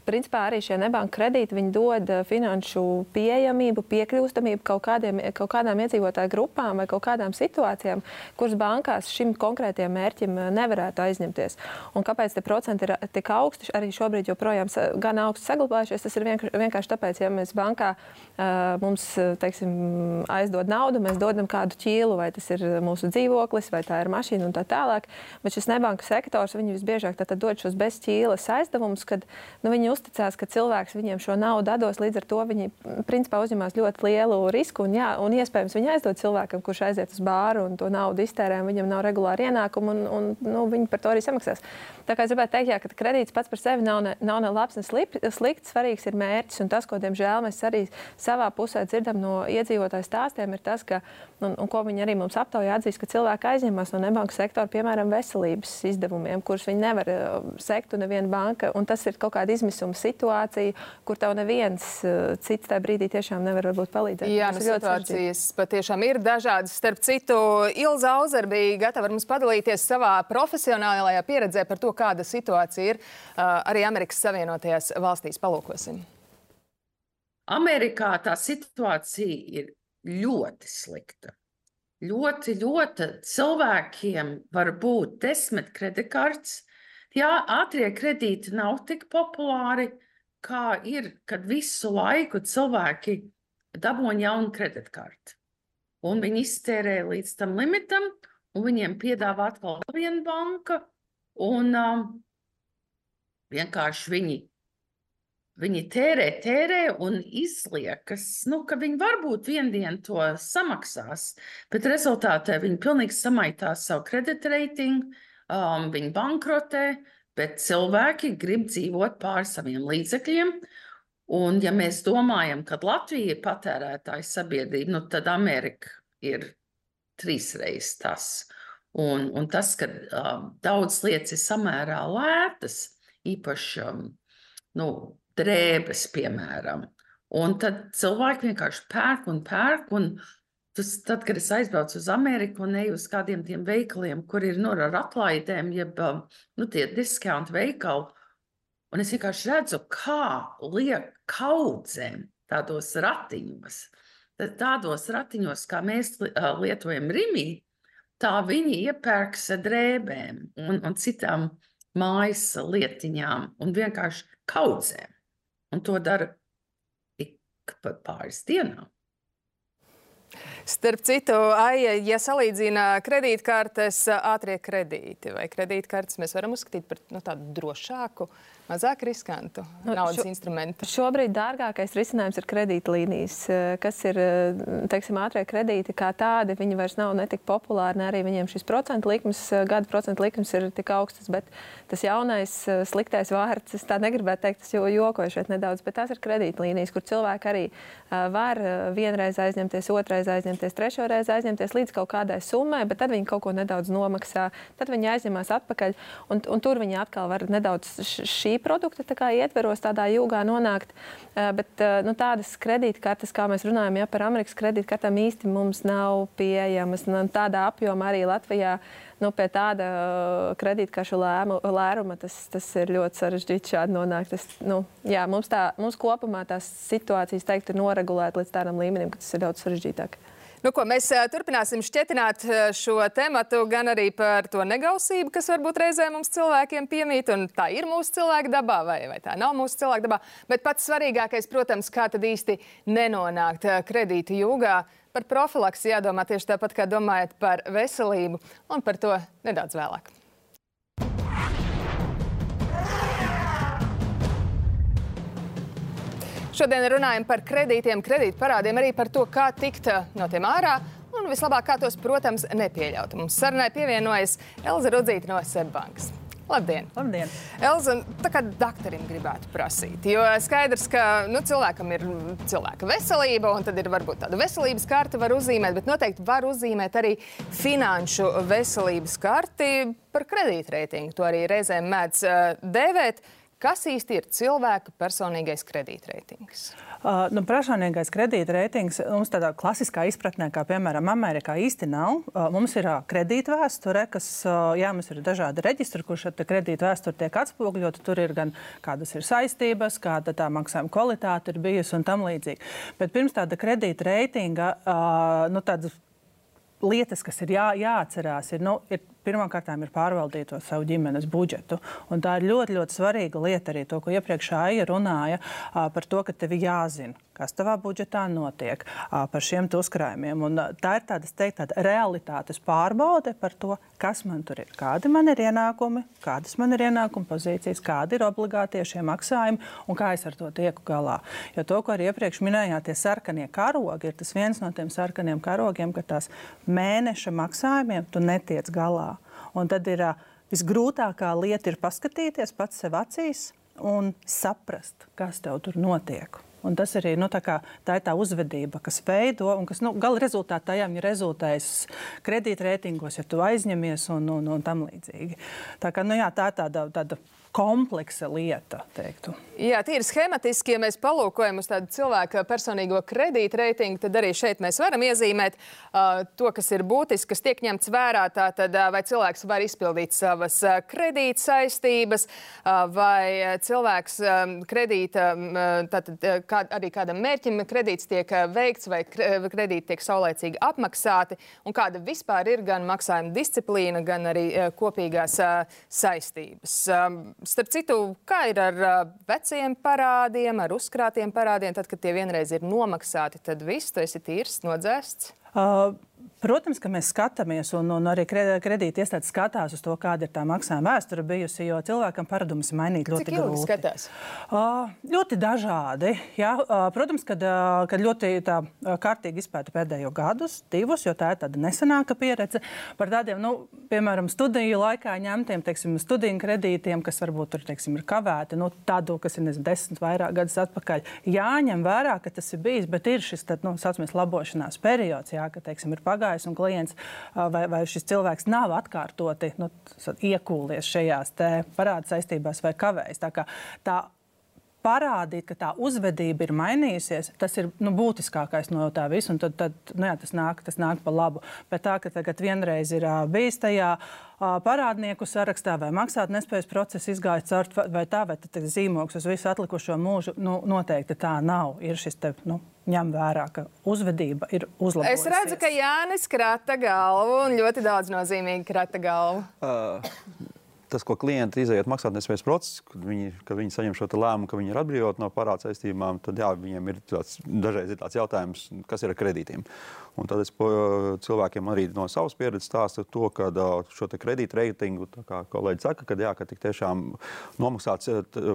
principā arī šie nebanka kredīti, dod uh, finanšu pieejamību, piekļūstamību kaut, kādiem, kaut kādām iedzīvotāju grupām vai kaut kādām situācijām, kuras bankās šim konkrētajam mērķim uh, nevarētu aizņemties. Un kāpēc tie procenti ir uh, tik augsti, arī šobrīd joprojām gan augsti saglabājušies, tas ir vienkārši, tāpēc, ja mēs bankā mums teiksim, aizdod naudu, mēs dodam kādu ķīlu, vai tas ir mūsu dzīvoklis, vai tā ir mašīna un tā tālāk. Bet šis nebanka sektors, viņi visbiežāk tad dod šos bezķīles aizdevumus, kad nu, viņi uzticās, ka cilvēks viņiem šo naudu dos. Līdz ar to viņi principā uzņemas ļoti lielu risku. Un, jā, un iespējams, viņi aizdod cilvēkam, kurš aiziet uz bāru un to naudu iztērē, un viņam nav regulāri ienākumi, un, un nu, viņi par to arī samaksās. Tā kā es gribētu teikt, jā, ka kredīts pats par sevi nav ne, nav ne labs, ne slip- slikts. Svarīgs ir mērķis. Un tas, ko, diemžēl, mēs arī savā pusē dzirdam no iedzīvotāju stāstiem, ir tas, ka, un, un ko viņi arī mums aptaujā atzīst, ka cilvēki aizņemas no nebanku sektora, piemēram, veselības izdevumiem, kurus viņi nevar uh, sekt un neviena banka. Un tas ir kaut kāda izmisuma situācija, kur tev neviens uh, cits tajā brīdī tiešām nevar palīdzēt. Jā, Tas nu, situācijas patiešām ir dažādas. Starp citu, Ilza Auzer bija gatava ar mums padalīties savā profesionālajā pieredzē par to, kāda situācija ir uh, arī Amerikas Savienotajās valstīs. Palūkosim. Amerikā tā situācija ir ļoti slikta. Ļoti, ļoti cilvēkiem var būt desmit kreditkartes. Jā, ātrie kredīti nav tik populāri, kā ir, kad visu laiku cilvēki dabūna jaunu kreditkarti. Un viņi iztērē līdz tam limitam, un viņiem piedāvā atkal viena banka, un um, vienkārši viņi, viņi tērē, tērē un izliekas, nu, ka viņi varbūt vienu dienu to samaksās, bet rezultātā viņi pilnīgi samaitās savu kreditreitingu, um, viņi bankrotē, bet cilvēki grib dzīvot pār saviem līdzekļiem. Un, ja mēs domājam, ka Latvija ir patērētāja sabiedrība, nu, tad Amerika ir trīsreiz tas. Un, un tas, ka um, daudz lietas ir samērā lētas, īpaši um, nu, drēbes, piemēram. Un tad cilvēki vienkārši pērk un pērk. Un tas, tad, kad es aizbraucu uz Ameriku un eju uz kādiem tiem veikaliem, kur ir nu, ar atlaidēm, jeb um, nu, tie diskontu veikali, un es vienkārši redzu, kā liek kaudzēm tādos ratiņos. Tādos ratiņos, kā mēs ā, lietojam Rimī, tā viņi iepērks drēbēm un, un citām mājas lietiņām un vienkārši kaudzēm. Un to dara ik pa pāris dienām. Starp citu, Aija, ja salīdzina kredītkartes, ātrie kredīti vai kredītkartes, mēs varam uzskatīt par nu, tādu drošāku, mazāk riskantu Nu, naudas šo- instrumentu. Šobrīd dārgākais risinājums ir kredītlīnijas, eh, kas ir eh, teiksim, ātrie kredīti kā tādi. Viņi vairs nav ne tik populāri, ne arī viņiem šis procentu likums, eh, gada procentu likums ir tik augsts. Bet tas jaunais sliktais vārds, es tā negribētu teikt, es jo jokoju šeit nedaudz, bet tās ir kredītlīnijas, kur cilvēki arī var vienreiz aizņemties, otrreiz aizņemties, trešo reizi aizņemties līdz kaut kādai summai, bet tad viņi kaut ko nedaudz nomaksā, tad viņi aizņemās atpakaļ. Un, un tur viņi atkal var nedaudz š- šī produkta tā ietveros tādā jūgā nonākt. Bet nu, tādas kredītkartes, kā mēs runājam ja, par Amerikas kredītkartēm, īsti mums nav pieejamas. Nu, tādā apjomā arī Latvijā nu, pie tāda kredītkaršu lēruma tas, tas ir ļoti sarežģīti šādi nonākt. Tas, nu, jā, mums, tā, mums kopumā tās situācijas teikt, ir noregulētas līdz tādam līmenim, ka tas ir daudz sarežģītāk. Nu, ko, mēs turpināsim šķietināt šo tematu gan arī par to negausību, kas varbūt reizē mums cilvēkiem piemīt, tā ir mūsu cilvēka dabā, vai, vai tā nav mūsu cilvēka dabā. Bet pats svarīgākais, protams, kā tad īsti nenonākt kredītu jūgā. Par profilaksi jādomā tieši tāpat, kā domājat par veselību, un par to nedaudz vēlāk. Šodien runājam par kredītiem, kredītparādiem, arī par to, kā tikt eh, no tiem ārā. Un vislabāk, kā tos, protams, nepieļaut. Mums sarunai pievienojas Elza Rudzīta no Seibankas. Labdien! Labdien! Elza, tā kā doktoram gribētu prasīt, jo skaidrs, ka nu, cilvēkam ir cilvēka veselība, un tad ir varbūt tāda veselības karte, var uzzīmēt, bet noteikti var uzzīmēt arī finanšu veselības karti par kredītreitingu. To arī reizēm mēdz uh, dēvēt. Kas īsti ir cilvēka personīgais kredītreitings? Uh, nu, personīgais kredītreitings mums tādā klasiskā izpratnē, kā piemēram Amerikā, īsti nav. Uh, mums ir uh, kredītvēsture, kas, uh, jā, mums ir dažādi reģistri, kur šī kredītvēsture tiek atspoguļota. Tur ir gan kādas ir saistības, kāda tā maksājuma kvalitāte ir bijusi un tam līdzīgi. Bet pirms tāda kredītreitinga, uh, nu, tādas lietas, kas ir jā, jāatcerās, ir, nu, ir pirmkārt ir pārvaldīt to savu ģimenes budžetu. Un tā ir ļoti, ļoti svarīga lieta arī to, ko iepriekš Aija runāja par to, ka tev jāzina, kas tavā budžetā notiek par šiem uzkrājumiem. Un, tā ir tāda, es teiktu, tāda realitātes pārbaude par to, kas man tur ir, kādi man ir ienākumi, kādas man ir ienākuma pozīcijas, kādi ir obligātie šie maksājumi un kā es ar to tieku galā. Jo to, ko arī iepriekš minējāt, tie sarkanie karogi, ir tas viens no tiem sarkaniem karogiem, ka tās mēneša maksājumiem tu netiec galā. Un tad ir visgrūtākā lieta ir paskatīties pats sev acīs un saprast, kas tev tur notiek. Un tas arī nu, tā, kā, tā ir tā uzvedība, kas veido un kas nu, gala rezultātā tajām ir rezultējis kredītreitingos, ja tu aizņemies un, un, un tam līdzīgi. Tā, kā, nu, jā, tā ir tāda, tāda kompleksa lieta, teiktu. Jā, tīri schematiski, ja mēs palūkojam uz tādu cilvēku personīgo kredītreitingu, tad arī šeit mēs varam iezīmēt uh, to, kas ir būtisks, kas tiek ņemts vērā. Tātad, uh, vai cilvēks var izpildīt savas uh, kredīt saistības, uh, vai cilvēks um, kredīta, um, tātad, uh, kā, arī kādam mērķim kredīts tiek uh, veikts, vai kre- kredīti tiek saulēcīgi apmaksāti, un kāda vispār ir gan maksājuma disciplīna, gan arī uh, kopīgās uh, saistības. Um, starp citu, kā ir ar veciem parādiem, ar uzkrātiem parādiem, tad, kad tie vienreiz ir nomaksāti, tad viss tu esi tīrs, nodzēsts? Uh, Protams, ka mēs skatāmies, un, un arī kre- kredīti iestādes skatās uz to, kāda ir tā maksājuma vēsture bijusi, jo cilvēkam paradumus mainīt ļoti Cik grūti. skatās? Uh, ļoti dažādi. Jā, uh, protams, kad, uh, kad ļoti tā, uh, kārtīgi izpēta pēdējo gadus, divus, jo tā ir tāda nesenāka pieredze par tādiem, nu, piemēram, studiju laikā ņemtiem teiksim, studiju kredītiem, kas varbūt tur teiksim, ir kavēti, nu, tādu, kas ir nezinu, desmit vairāk gadus atpakaļ. Jāņem vērā, ka tas ir bijis, bet ir šis tad, nu, saucamies, labošanās periods, jā, ka teiksim, ir pagājis un klients vai, vai šis cilvēks nav atkārtoti nu, iekūlies šajās te parāda saistībās vai kavējas. Tā kā tā parādīt, ka tā uzvedība ir mainījusies, tas ir nu, būtiskākais no tā visa. Tad, tad nu, jā, tas, nāk, tas nāk pa labu. Bet tā, ka tagad vienreiz ir ā, bijis tajā ā, parādnieku sarakstā vai maksāt nespējas process izgājis caur vai- tā, vai tas zīmogs uz visu atlikušo mūžu, nu, noteikti tā nav. Ir šis te, nu, ņem vērā, ka uzvedība ir uzlabojusies. Es redzu, ka Jānis krata galvu un ļoti daudz nozīmīgi krata galvu. Uh, tas, ko klienti iziet maksātnespējas procesā, kad viņi, kad viņi saņem šo lēmumu, ka viņi ir atbrīvoti no parāda saistībām, tad jā, viņiem ir tāds, dažreiz ir tāds jautājums, kas ir ar kredītiem. Un tad es cilvēkiem arī no savas pieredzes stāstu to, ka šo te kredītu reitingu, kā kolēģi saka, ka jā, ka tik tiešām nomaksāts,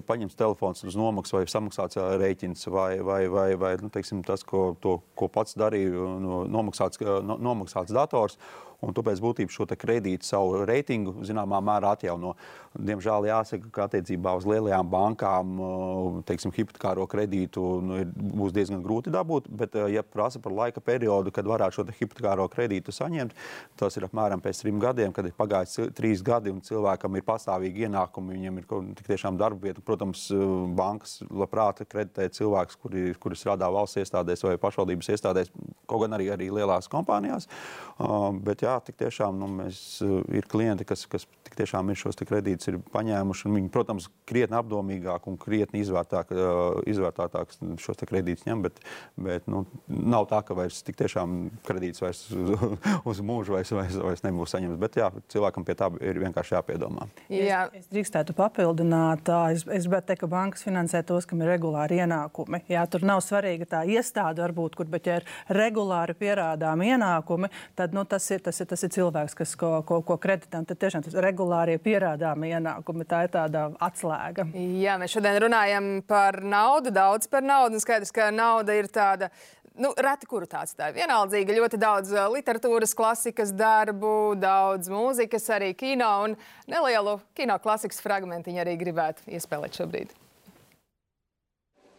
paņemts telefons uz nomaksu vai samaksāts rēķins vai, vai, vai, vai nu, teiksim, tas, ko, to, ko pats darīju, no- nomaksāts, nomaksāts dators. Un tu pēc būtības šo kredītu, savu reitingu, zināmā mērā atjauno. Diemžēl jāsaka, ka attiecībā uz lielajām bankām, teiksim, hipotekāro kredītu nu, ir, būs diezgan grūti dabūt. Bet, uh, ja prasa par laika periodu, kad varētu šo te hipotekāro kredītu saņemt, tas ir apmēram pēc trim gadiem, kad ir pagājis trīs gadi un cilvēkam ir pastāvīgi ienākumi, viņam ir tik tiešām darba vieta. Protams, uh, bankas labprāt kreditē cilvēkus, kuri, kuri strādā valsts iestādēs vai pašvaldības iestādēs, kaut gan arī, arī lielās kompānijās. Uh, bet jā, tik tiešām nu, mēs, uh, ir klienti, kas, kas tik tiešām ir šos te kredītus ir paņēmuši. un Viņi, protams, krietni apdomīgāk un krietni izvērtāk, izvērtātāks šos te kredītus ņem, bet, bet nu, nav tā, ka vairs tik tiešām kredīts vairs uz, uz mūžu vairs, vairs, vairs nebūs saņemts. Bet jā, cilvēkam pie tā ir vienkārši jāpiedomā. Jā. Es drīkstētu papildināt, es, es gribētu teikt, ka bankas finansē tos, kam ir regulāri ienākumi. Jā, tur nav svarīga tā iestāde, varbūt, kur, bet ja ir regulāri pierādām ienākumi, tad nu, tas, ir, tas, ir, tas ir cilvēks, kas ko, ko, ko kreditē. Tad tiešām tas regulārie pierādām ienākumi, tā ir tāda atslēga. Jā, mēs šodien runājam par naudu, daudz par naudu. un Skaidrs, ka nauda ir tāda. Nu, reti, kuru tāds tā ir vienaldzīga. Ļoti daudz ā, literatūras, klasikas darbu, daudz mūzikas, arī kino un nelielu kino klasikas fragmentiņu arī gribētu iespēlēt šobrīd.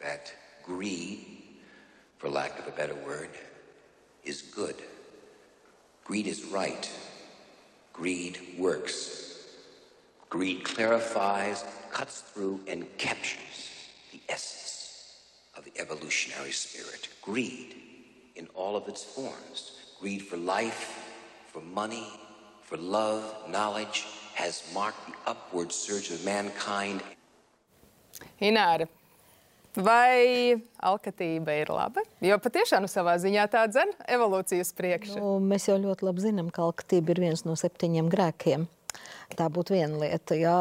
that greed, for lack of a better word, is good. Greed is right. Greed works. Greed clarifies, cuts through, and captures the essence of the evolutionary spirit. Greed in all of its forms. Greed for life, for money, for love, knowledge, has marked the upward surge of mankind Ināra, vai alkatība ir laba? Jo patiešām savā ziņā tā dzen evolūcijas priekšu. Nu, mēs jau ļoti labi zinām, ka alkatība ir viens no septiņiem grēkiem. Tā būtu viena lieta. Jā,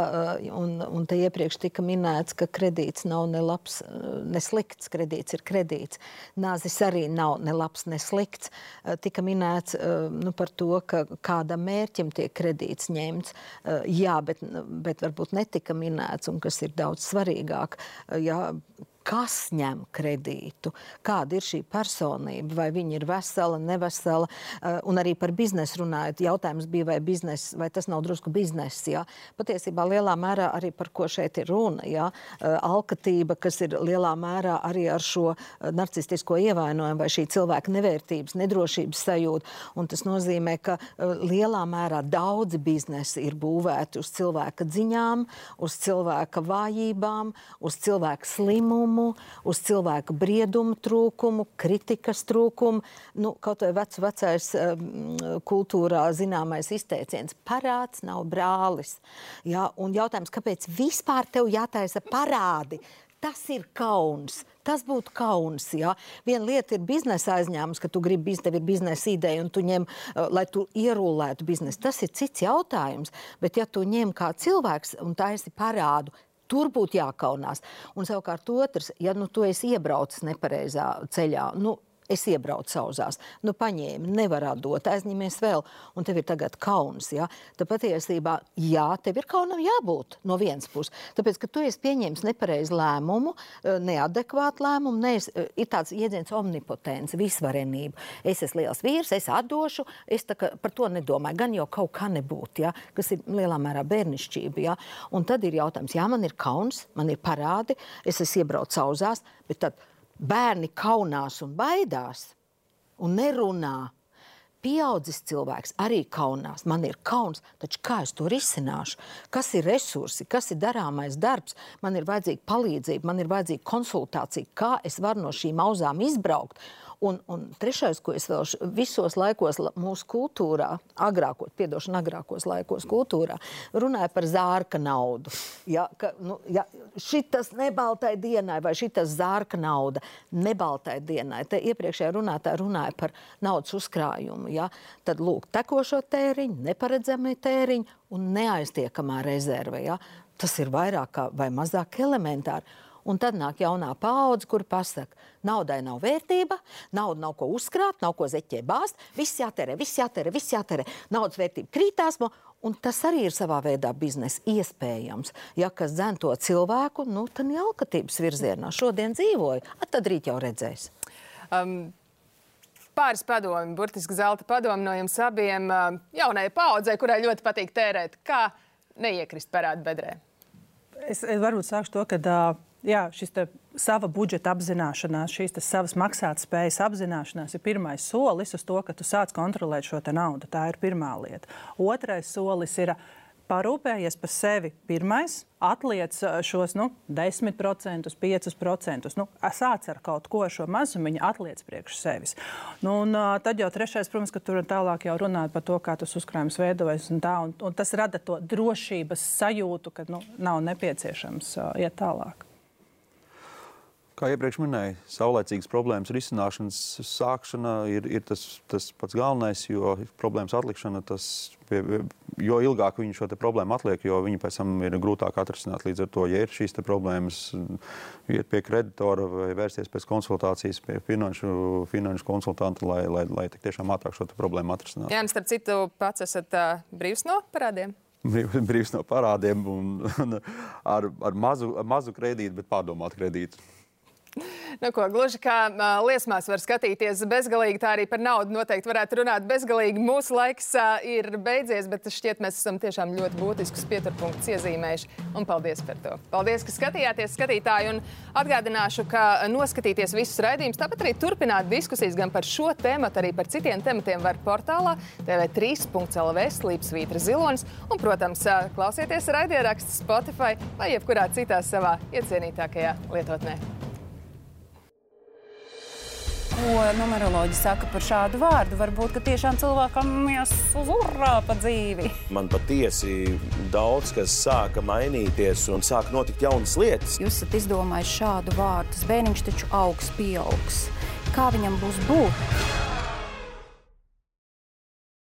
un, un te iepriekš tika minēts, ka kredīts nav ne labs, ne slikts. Kredīts ir kredīts. Nāzis arī nav ne labs, ne slikts. Tika minēts nu, par to, ka kādam mērķim tiek kredīts ņemts. Jā, bet, bet varbūt netika minēts, un kas ir daudz svarīgāk. Jā, kas ņem kredītu, kāda ir šī personība, vai viņa ir vesela, nevesela. Eh, Un arī par biznesu runājot, jautājums bija, vai, biznes, vai tas nav drusku bizness. Jā. Patiesībā lielā mērā arī par ko šeit ir runa. Jā. Eh, Alkatība, kas ir lielā mērā arī ar šo eh, narcistisko ievainojumu vai šī cilvēka nevērtības, nedrošības sajūtu. Un tas nozīmē, ka lielā mērā daudzi biznesi ir būvēti uz cilvēka dziņām, uz cilvēka vājībām, uz cilvēka slimumu, uz cilvēka briedumu trūkumu, kritikas trūkumu. Nu, kaut vai vecs, vecais kultūrā zināmais izteiciens - parāds nav brālis. Ja? Un jautājums, kāpēc vispār tev jātaisa parādi? Tas ir kauns. Tas būtu kauns. Ja? Viena lieta ir biznesa aizņēmums, ka tu gribi, tev ir biznesa ideja un tu ņem, uh, lai tu ierullētu biznesu. Tas ir cits jautājums. Bet ja tu ņem kā cilvēks un taisi parādu, Tur būtu jākaunās. Un savukārt otrs, ja nu, tu esi iebraucis nepareizā ceļā, nu, Es iebraucu sauzās, nu, paņēmu, nevar atdot, aizņemies vēl, un tev ir tagad kauns. Ja? Tad patiesībā, jā, tev ir kaunam jābūt no vienas puses. Tāpēc, ka tu esi pieņēmis nepareizu lēmumu, eh, neadekvātu lēmumu, nees, eh, ir tāds jēdziens omnipotence, visvarenība. Es esmu liels vīrs, es atdošu, es kā par to nedomāju. Gan jau kaut kā nebūt, ja? kas ir lielā mērā bērnišķība. Ja? Un tad ir jautājums, jā, man ir kauns, man ir parādi, es esmu iebraucis sauzās, bet tad bērni kaunās un baidās un nerunā. Pieaudzis cilvēks arī kaunās. Man ir kauns, taču kā es to risināšu? Kas ir resursi, kas ir darāmais darbs? Man ir vajadzīga palīdzība, man ir vajadzīga konsultācija, kā es varu no šīm auzām izbraukt. Un, un trešais, ko es vēl visos laikos la- mūsu kultūrā, agrākos, piedošana, agrākos laikos kultūrā, runāja par zārka naudu. Ja, ka, nu, ja, šitas nebaltai dienai vai šitas zārka nauda nebaltai dienai. Te iepriekšējā runātāja runāja par naudas uzkrājumu. Ja? Tad lūk, tekošo tēriņu, neparedzami tēriņu un neaiztiekamā rezerve. Ja? Tas ir vairāk vai mazāk elementāri. Un tad nāk jaunā paudze, kur pasakā, naudai nav vērtība, nauda nav ko uzkrāt, nav ko zeķē bāzt, viss jātērē, viss jātērē, viss jātērē. Naudas vērtība krītās, un tas arī ir savā veidā biznesa iespējams. Ja kas dzen to cilvēku, nu, tad alkatības virzienā šodien dzīvoja, a, tad rīt jau redzēs. Um, Pāris padomi, burtiski zelta padomi no jums abiem jaunai paudzei, kurai ļoti patīk tērēt. Kā neiekrist parādu bedrē? Es, es varbūt sākšu to, ka ā, jā, šis sava budžeta apzināšanās, šīs savas maksātspējas apzināšanās ir pirmais solis uz to, ka tu sāc kontrolēt šo naudu. Tā ir pirmā lieta. Otrais solis ir parūpējies par sevi. Pirmais atliec šos nu, 10%, 5%. Nu, sāc ar kaut ko šo mazumiņu, atliec priekš sevis. Nu, un, tad jau trešais, protams, ka tur tālāk jau runāt par to, kā tas uzkrājums veidojas. Un tā, un, un tas rada to drošības sajūtu, ka nu, nav nepieciešams ā, iet tālāk. Kā iepriekš minēju, saulēcīgas problēmas risināšanas sākšana ir, ir tas, tas pats galvenais, jo problēmas atlikšana, tas, jo ilgāk viņi šo problēmu atliek, jo viņi pēc tam ir grūtāk atrisināt. Līdz ar to, ja ir šīs problēmas, iet pie kreditora vai vērsties pēc konsultācijas pie finanšu, finanšu konsultanta, lai, lai, lai tiešām ātrāk šo problēmu atrisinātu. Jā, un starp citu, pats esat uh, brīvs no parādiem. Brīv- Brīvs no parādiem un, un ar, ar, mazu, ar mazu kredītu, bet pārdomātu kredītu. Nu, ko, gluži kā uh, liesmās var skatīties bezgalīgi, tā arī par naudu noteikti varētu runāt bezgalīgi. Mūsu laiks uh, ir beidzies, bet šķiet, mēs esam tiešām ļoti būtiskus pieturpunktus iezīmējuši. Un paldies par to. Paldies, ka skatījāties, skatītāji. Un atgādināšu, ka noskatīties visus raidījumus, tāpat arī turpināt diskusijas gan par šo tēmu, arī par citiem tematiem var portālā tv3.lv slīpsvītra zilonis. Un, protams, uh, klausieties raidierakstu Spotify vai jebkurā citā savā iecienītākajā lietotnē. Ko numeroloģi saka par šādu vārdu? Varbūt, ka tiešām cilvēkam ies uz urā pa dzīvi. Man patiesi daudz kas sāka mainīties un sāka notikt jaunas lietas. Jūs esat izdomājis šādu vārdu. Bērniņš taču augs, pieaugs. Kā viņam būs būt?